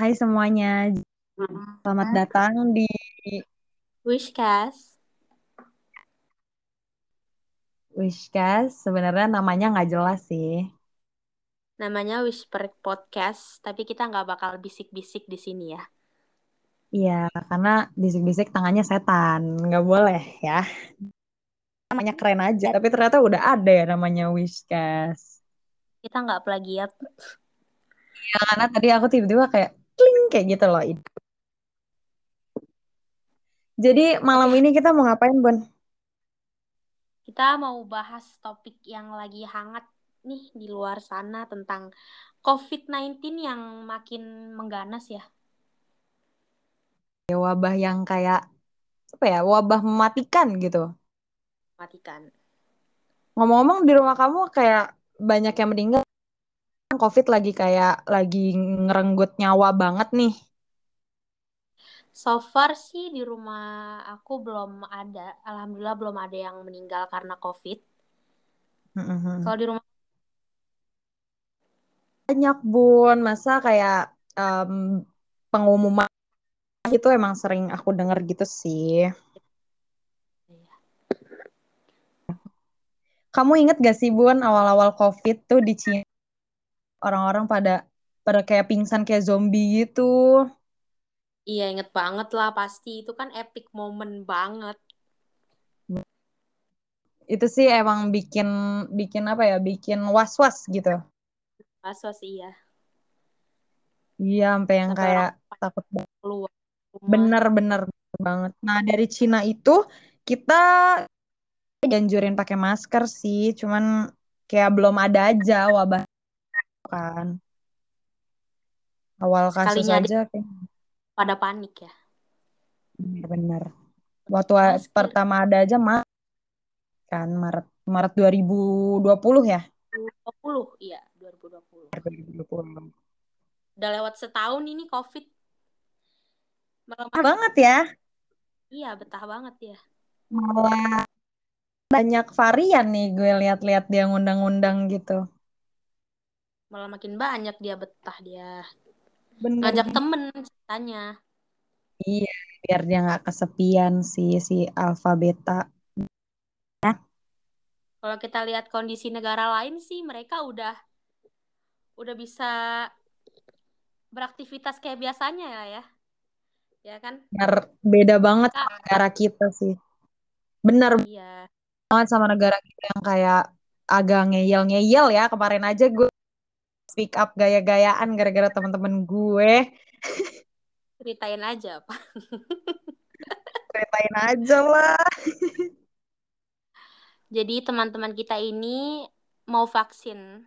Hai semuanya, selamat datang di Wishcast. Wishcast. Sebenarnya namanya nggak jelas sih. Namanya Whisper Podcast, tapi kita nggak bakal bisik-bisik di sini ya. Iya, karena bisik-bisik tangannya setan, nggak boleh ya. Namanya keren aja, tapi ternyata udah ada ya namanya Wishcast. Kita nggak plagiat. Ya, karena tadi aku tiba-tiba kayak kling kayak gitu loh. Jadi malam ini kita mau ngapain, Bun? Kita mau bahas topik yang lagi hangat nih di luar sana tentang COVID-19 yang makin mengganas ya. Ya, wabah yang kayak apa ya? Wabah mematikan gitu. Matikan. Ngomong-ngomong di rumah kamu kayak banyak yang meninggal. COVID lagi kayak lagi ngerenggut nyawa banget nih. So far sih di rumah aku belum ada, alhamdulillah belum ada yang meninggal karena COVID. Mm-hmm. Kalau di rumah banyak bun, masa kayak um, pengumuman itu emang sering aku denger gitu sih. Kamu inget gak sih bun awal-awal COVID tuh di Cina orang-orang pada pada kayak pingsan kayak zombie gitu. Iya inget banget lah pasti itu kan epic moment banget. Itu sih emang bikin bikin apa ya bikin was-was gitu. Was-was iya. Iya sampai yang Sampai kayak takut keluar bener-bener banget. Nah dari Cina itu kita dianjurin pakai masker sih, cuman kayak belum ada aja wabah kan. Awal kasus Sekalinya aja kayak pada panik ya. bener-bener. Waktu Masker. pertama ada aja Maret kan Maret Maret 2020 ya. 2020 iya 2020. 2020. Udah lewat setahun ini COVID. Malah Betah banget ya. iya betah banget ya. Malah banyak varian nih gue lihat-lihat dia ngundang-undang gitu. Malah makin banyak dia betah dia. Bener. Ngajak temen ceritanya. Iya, biar dia nggak kesepian sih si alfa beta. Kalau kita lihat kondisi negara lain sih mereka udah udah bisa beraktivitas kayak biasanya ya ya. Ya kan? Bener, beda banget sama negara kita sih. Bener Iya. banget sama negara kita yang kayak agak ngeyel-ngeyel ya. Kemarin aja gue speak up gaya-gayaan gara-gara teman-teman gue. Ceritain aja, Pak. Ceritain aja lah. Jadi teman-teman kita ini mau vaksin,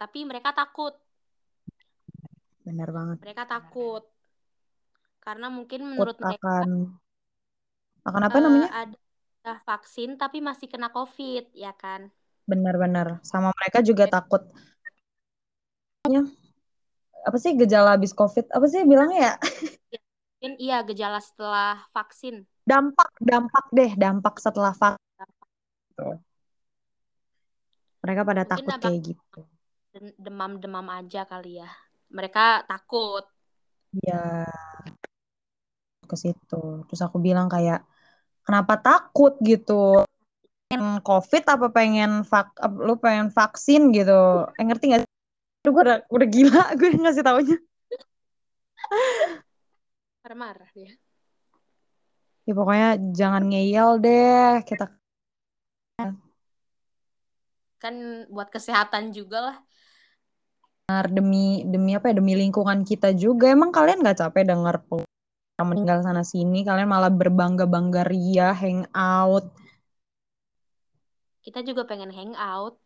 tapi mereka takut. Bener banget. Mereka takut. Karena mungkin menurut Takut mereka akan akan apa eh, namanya? ada udah vaksin tapi masih kena COVID, ya kan? Bener-bener. Sama mereka juga takut. Apa sih gejala habis COVID? Apa sih bilangnya ya? Mungkin iya gejala setelah vaksin. Dampak, dampak deh, dampak setelah vaksin. Mereka pada Mungkin takut dampak- kayak gitu. Den- Demam-demam aja kali ya. Mereka takut. Iya. Ke situ. Terus aku bilang kayak, kenapa takut gitu? Pengen COVID apa pengen vak lu pengen vaksin gitu? Eh ngerti gak sih? Aduh, gue udah, udah gila gue ngasih taunya. Marah-marah dia. Ya pokoknya jangan ngeyel deh. Kita Kan buat kesehatan juga lah. demi demi apa ya demi lingkungan kita juga. Emang kalian nggak capek dengar meninggal sana sini? Kalian malah berbangga bangga ria, hangout. Kita juga pengen hangout.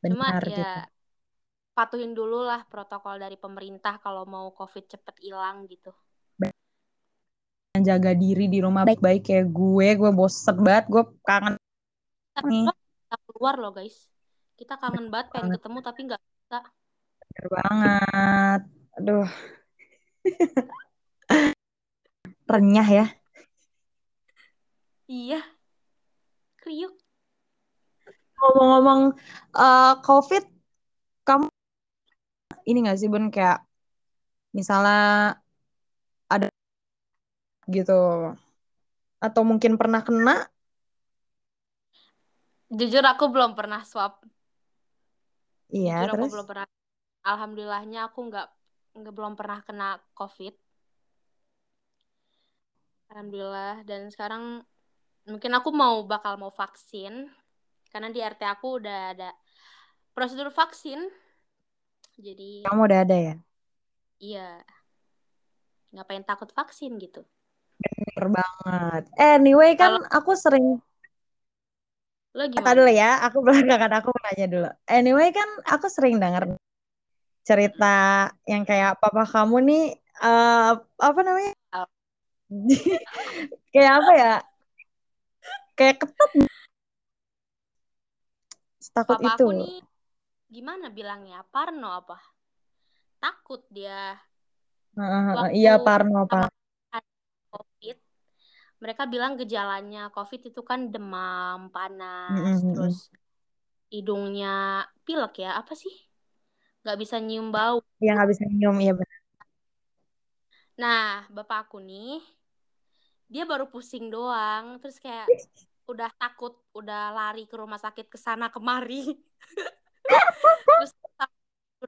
Cuma Benar ya gitu. Patuhin dulu lah protokol dari pemerintah kalau mau COVID cepet hilang gitu. Jaga diri di rumah baik-baik kayak gue. Gue bosen banget. Gue kangen Kita nih. keluar, kita keluar loh guys. Kita kangen banget pengen banget. ketemu tapi nggak bisa. Bener banget. Aduh. Renyah ya. Iya. Kriuk. Ngomong-ngomong eh, COVID, kamu ini gak sih Bun kayak misalnya ada gitu atau mungkin pernah kena Jujur aku belum pernah swab. iya Jujur aku terus belum pernah. Alhamdulillahnya aku nggak nggak belum pernah kena COVID. Alhamdulillah. Dan sekarang mungkin aku mau bakal mau vaksin karena di RT aku udah ada prosedur vaksin. Jadi kamu udah ada ya? Iya. Ngapain takut vaksin gitu. bener banget. Anyway kan Kalau aku sering lo kata gimana? dulu nih? ya aku belakangan aku nanya dulu. Anyway kan aku sering denger cerita yang kayak papa kamu nih eh, apa namanya? Kayak apa ya? Kayak ketat. Takut Papa itu. aku nih gimana bilangnya? Parno apa? Takut dia waktu iya Parno Pak COVID mereka bilang gejalanya COVID itu kan demam, panas, terus hidungnya pilek ya, apa sih? Nggak bisa nyium bau. Iya nggak bisa nyium iya benar Nah, bapak aku nih, dia baru pusing doang, terus kayak udah takut, udah lari ke rumah sakit ke sana kemari. Terus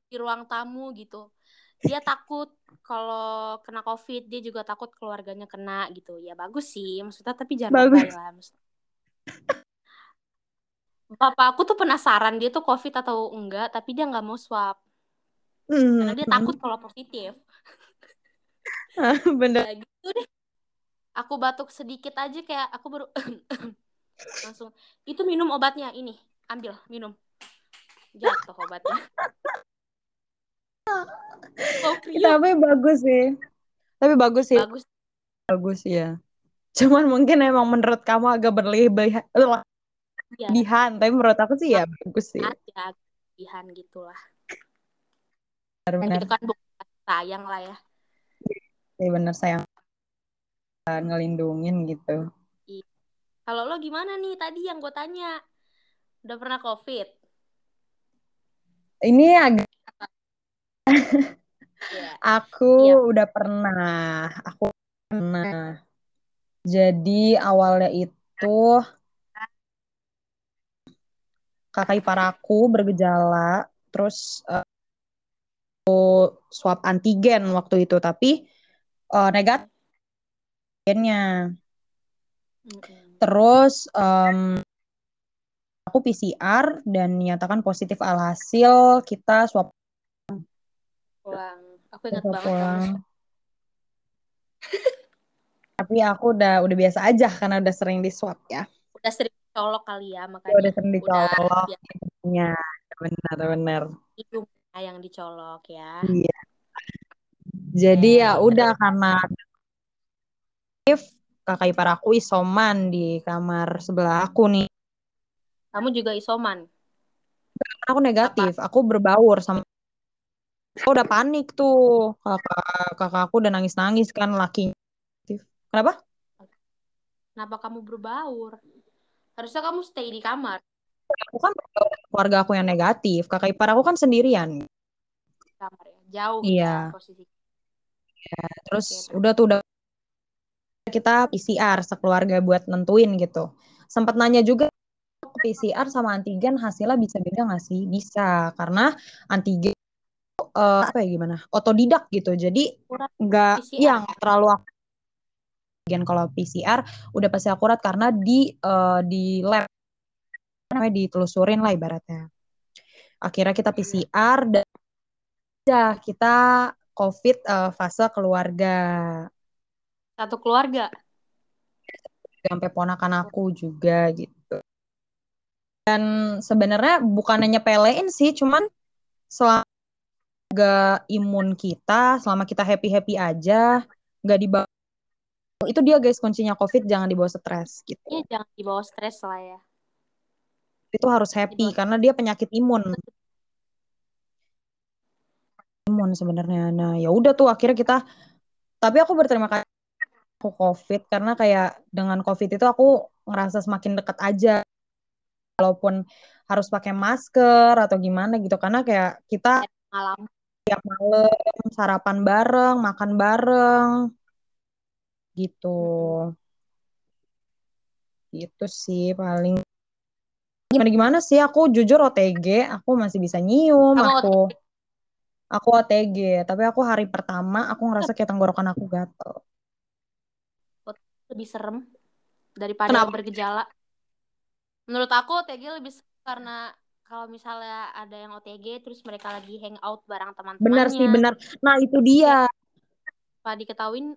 di ruang tamu gitu. Dia takut kalau kena COVID, dia juga takut keluarganya kena gitu. Ya bagus sih, maksudnya tapi jangan bagus lah. Maksudnya. Bapak aku tuh penasaran dia tuh COVID atau enggak, tapi dia nggak mau swab. Karena dia takut kalau positif. bener Ya gitu deh. Aku batuk sedikit aja kayak aku baru langsung itu minum obatnya ini. Ambil, minum. Jatuh obatnya. Oh, tapi bagus sih tapi bagus sih Bagus. bagus ya cuman mungkin emang menurut kamu agak berlebihan Ya, berlebihan tapi menurut aku sih ya bagus sih ada kelebihan gitu lah. benar-benar Dan itu kan bukan sayang lah ya. sih bener sayang ngelindungin gitu Iya. Kalau lo gimana nih tadi yang gue tanya? Udah pernah COVID? Ini agak Iya. aku Iya. udah pernah aku pernah jadi awalnya itu kakak ipar aku bergejala terus eh, swab antigen waktu itu tapi eh, negatif antigennya Mm-mm. terus em, aku PCR dan nyatakan positif alhasil kita swab Pulang. Aku ingat banget pulang. Tapi aku udah udah biasa aja karena udah sering di swab ya. Udah sering colok kali ya Ya, makanya udah sering dicolok. biasa ya benar-benar hidungnya yang dicolok ya. iya. Jadi Ya, ya udah karena aktif kakak ipar aku isoman di kamar sebelah aku nih Kamu juga isoman. Karena aku negatif aku berbaur sama aku udah panik tuh kakak kakak aku udah nangis nangis kan laki kenapa Kenapa kamu berbaur? Harusnya kamu stay di kamar. aku kan keluarga aku yang negatif kakak ipar aku kan sendirian Di kamar ya. Jauh Iya. ya terus udah tuh udah kita PCR sekeluarga buat nentuin gitu sempat nanya juga PCR sama antigen hasilnya bisa beda nggak sih? Bisa karena antigen eh, apa ya gimana? Otodidak gitu. Jadi nggak ya nggak terlalu antigen kalau PCR udah pasti akurat karena di eh, di lab namanya ditelusurin lah ibaratnya. Akhirnya kita PCR dan udah kita COVID eh, fase keluarga. Satu keluarga. sampai ponakan aku juga gitu. Dan sebenarnya bukan hanya nyepelein sih, cuman selama gak imun kita, selama kita happy-happy aja, nggak dibawa itu dia guys kuncinya COVID jangan dibawa stres gitu. Iya jangan dibawa stres lah ya. Itu harus happy Dibawa- karena dia penyakit imun. Imun sebenarnya. Nah, ya udah tuh akhirnya kita tapi aku berterima kasih aku COVID karena kayak dengan COVID itu aku ngerasa semakin dekat aja walaupun harus pakai masker atau gimana gitu karena kayak kita Malam. tiap malam sarapan bareng, makan bareng. Gitu. Gitu sih paling gimana gimana sih aku jujur OTG, aku masih bisa nyium, aku aku OTG, tapi aku hari pertama aku ngerasa kayak tenggorokan aku gatel. lebih serem daripada Kenapa? bergejala. Menurut aku OTG lebih karena kalau misalnya ada yang OTG terus mereka lagi hangout bareng Benar sih, teman-temannya, benar. Nah, itu dia apa diketahuin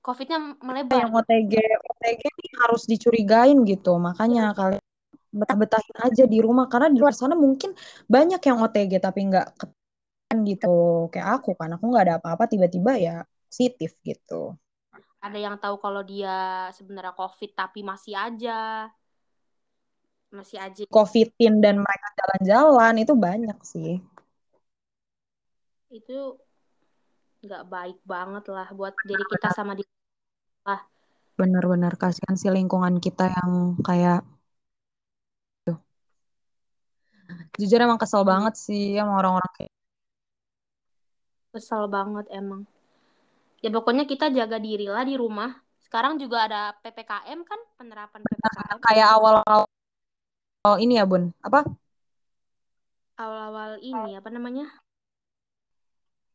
COVID-nya yang melebar gitu. OTG. OTG nih harus dicurigain gitu. Makanya kalian betah-betahin aja di rumah karena di luar sana mungkin banyak yang OTG tapi nggak ketahuan gitu. Kayak aku kan, aku nggak ada apa-apa tiba-tiba ya positif gitu. Ada yang tahu kalau dia sebenarnya COVID tapi masih aja masih aja. Covidin dan mereka jalan-jalan itu banyak sih. itu nggak baik banget lah buat diri kita sama di Benar-benar kasihan sih lingkungan kita yang kayak tuh. Jujur emang kesel banget sih sama orang-orang kayak kesel banget emang. Ya pokoknya kita jaga diri lah di rumah. Sekarang juga ada ppkm kan penerapan ppkm kayak awal-awal oh, ini ya Bun. Apa? awal-awal ini apa namanya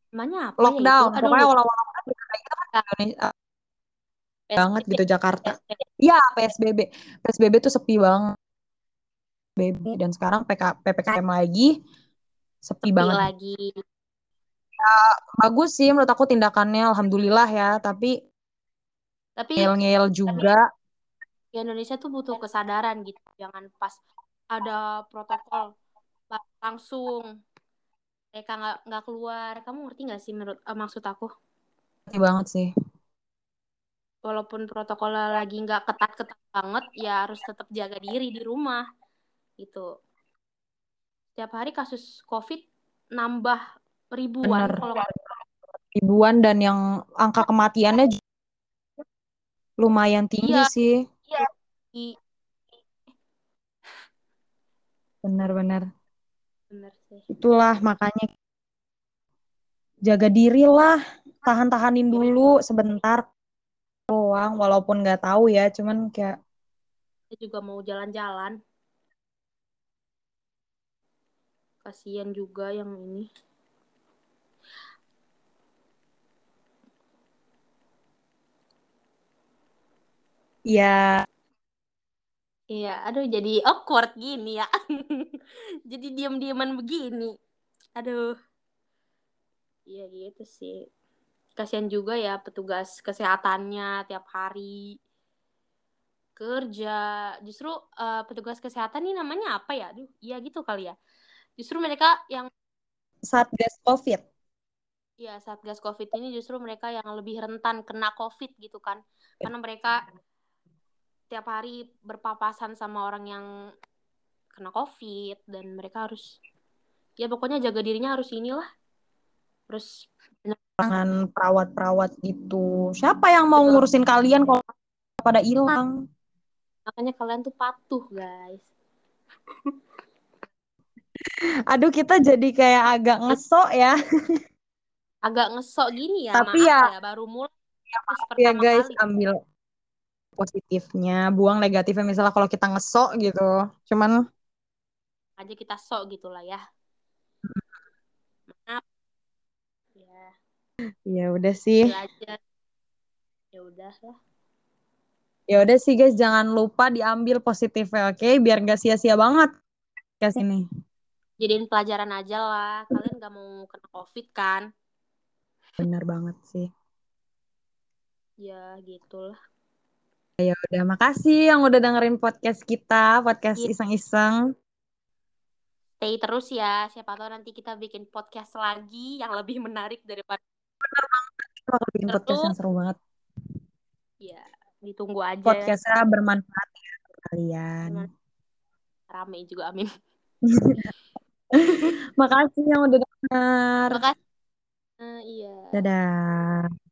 namanya apa Lockdown. ya itu aduh Pokoknya awal-awal lockdown kayak gitu kan Indonesia banget gitu Jakarta. Iya, PSBB. PSBB tuh sepi banget. PSBB dan sekarang PK, PPKM lagi sepi Sepi banget. lagi Bagus sih menurut aku tindakannya alhamdulillah ya, tapi tapi ngeyel-ngeyel juga. di Indonesia tuh butuh kesadaran gitu jangan pas ada protokol lang- langsung mereka nggak nggak keluar kamu ngerti nggak sih menurut eh, maksud aku Sepi banget sih. walaupun protokolnya lagi nggak ketat-ketat banget ya harus tetap jaga diri di rumah gitu setiap hari kasus COVID nambah ribuan Bener. kalau Ribuan dan yang angka kematiannya juga lumayan tinggi Iya. sih. di Sih. Itulah makanya jaga diri lah. Tahan-tahanin dulu sebentar doang walaupun nggak tahu ya, cuman kayak saya juga mau jalan-jalan. Kasihan juga yang ini. Ya Iya, aduh jadi awkward gini ya. jadi diam-diaman begini. Aduh. Iya gitu sih. Kasihan juga ya petugas kesehatannya tiap hari kerja. Justru eh, petugas kesehatan ini namanya apa ya? Aduh, iya gitu kali ya. Justru mereka yang Satgas COVID. ya Satgas Covid ini justru mereka yang lebih rentan kena Covid gitu kan. Karena mereka tiap hari berpapasan sama orang yang kena COVID dan mereka harus ya pokoknya jaga dirinya harus inilah. Terus Dengan perawat-perawat gitu. Siapa yang mau ngurusin kalian kalau pada hilang? makanya kalian tuh patuh, guys. Aduh, kita jadi kayak agak ngesok ya. Agak ngesok gini ya, Tapi ya- ya, baru mulai Ya pertama guys, kali. ambil positifnya, buang negatifnya misalnya kalau kita ngesok gitu. Cuman aja kita sok gitu lah ya. Maaf. Ya, ya udah sih. belajar. Ya udah lah. Ya udah sih guys, jangan lupa diambil positifnya, oke? Biar gak sia-sia banget guys ini. Jadiin pelajaran aja lah. Kalian gak mau kena COVID kan? Bener banget sih. Ya, gitulah. Ya udah, makasih yang udah dengerin podcast kita, podcast Iya. iseng-iseng. Stay terus ya. Siapa tahu nanti kita bikin podcast lagi yang lebih menarik daripada Kita bakal bikin podcast yang seru banget. ya. Ditunggu aja. Podcastnya bermanfaat ya buat kalian. Rame juga, amin. Makasih yang udah denger. Makasih. Eh, iya. Dadah.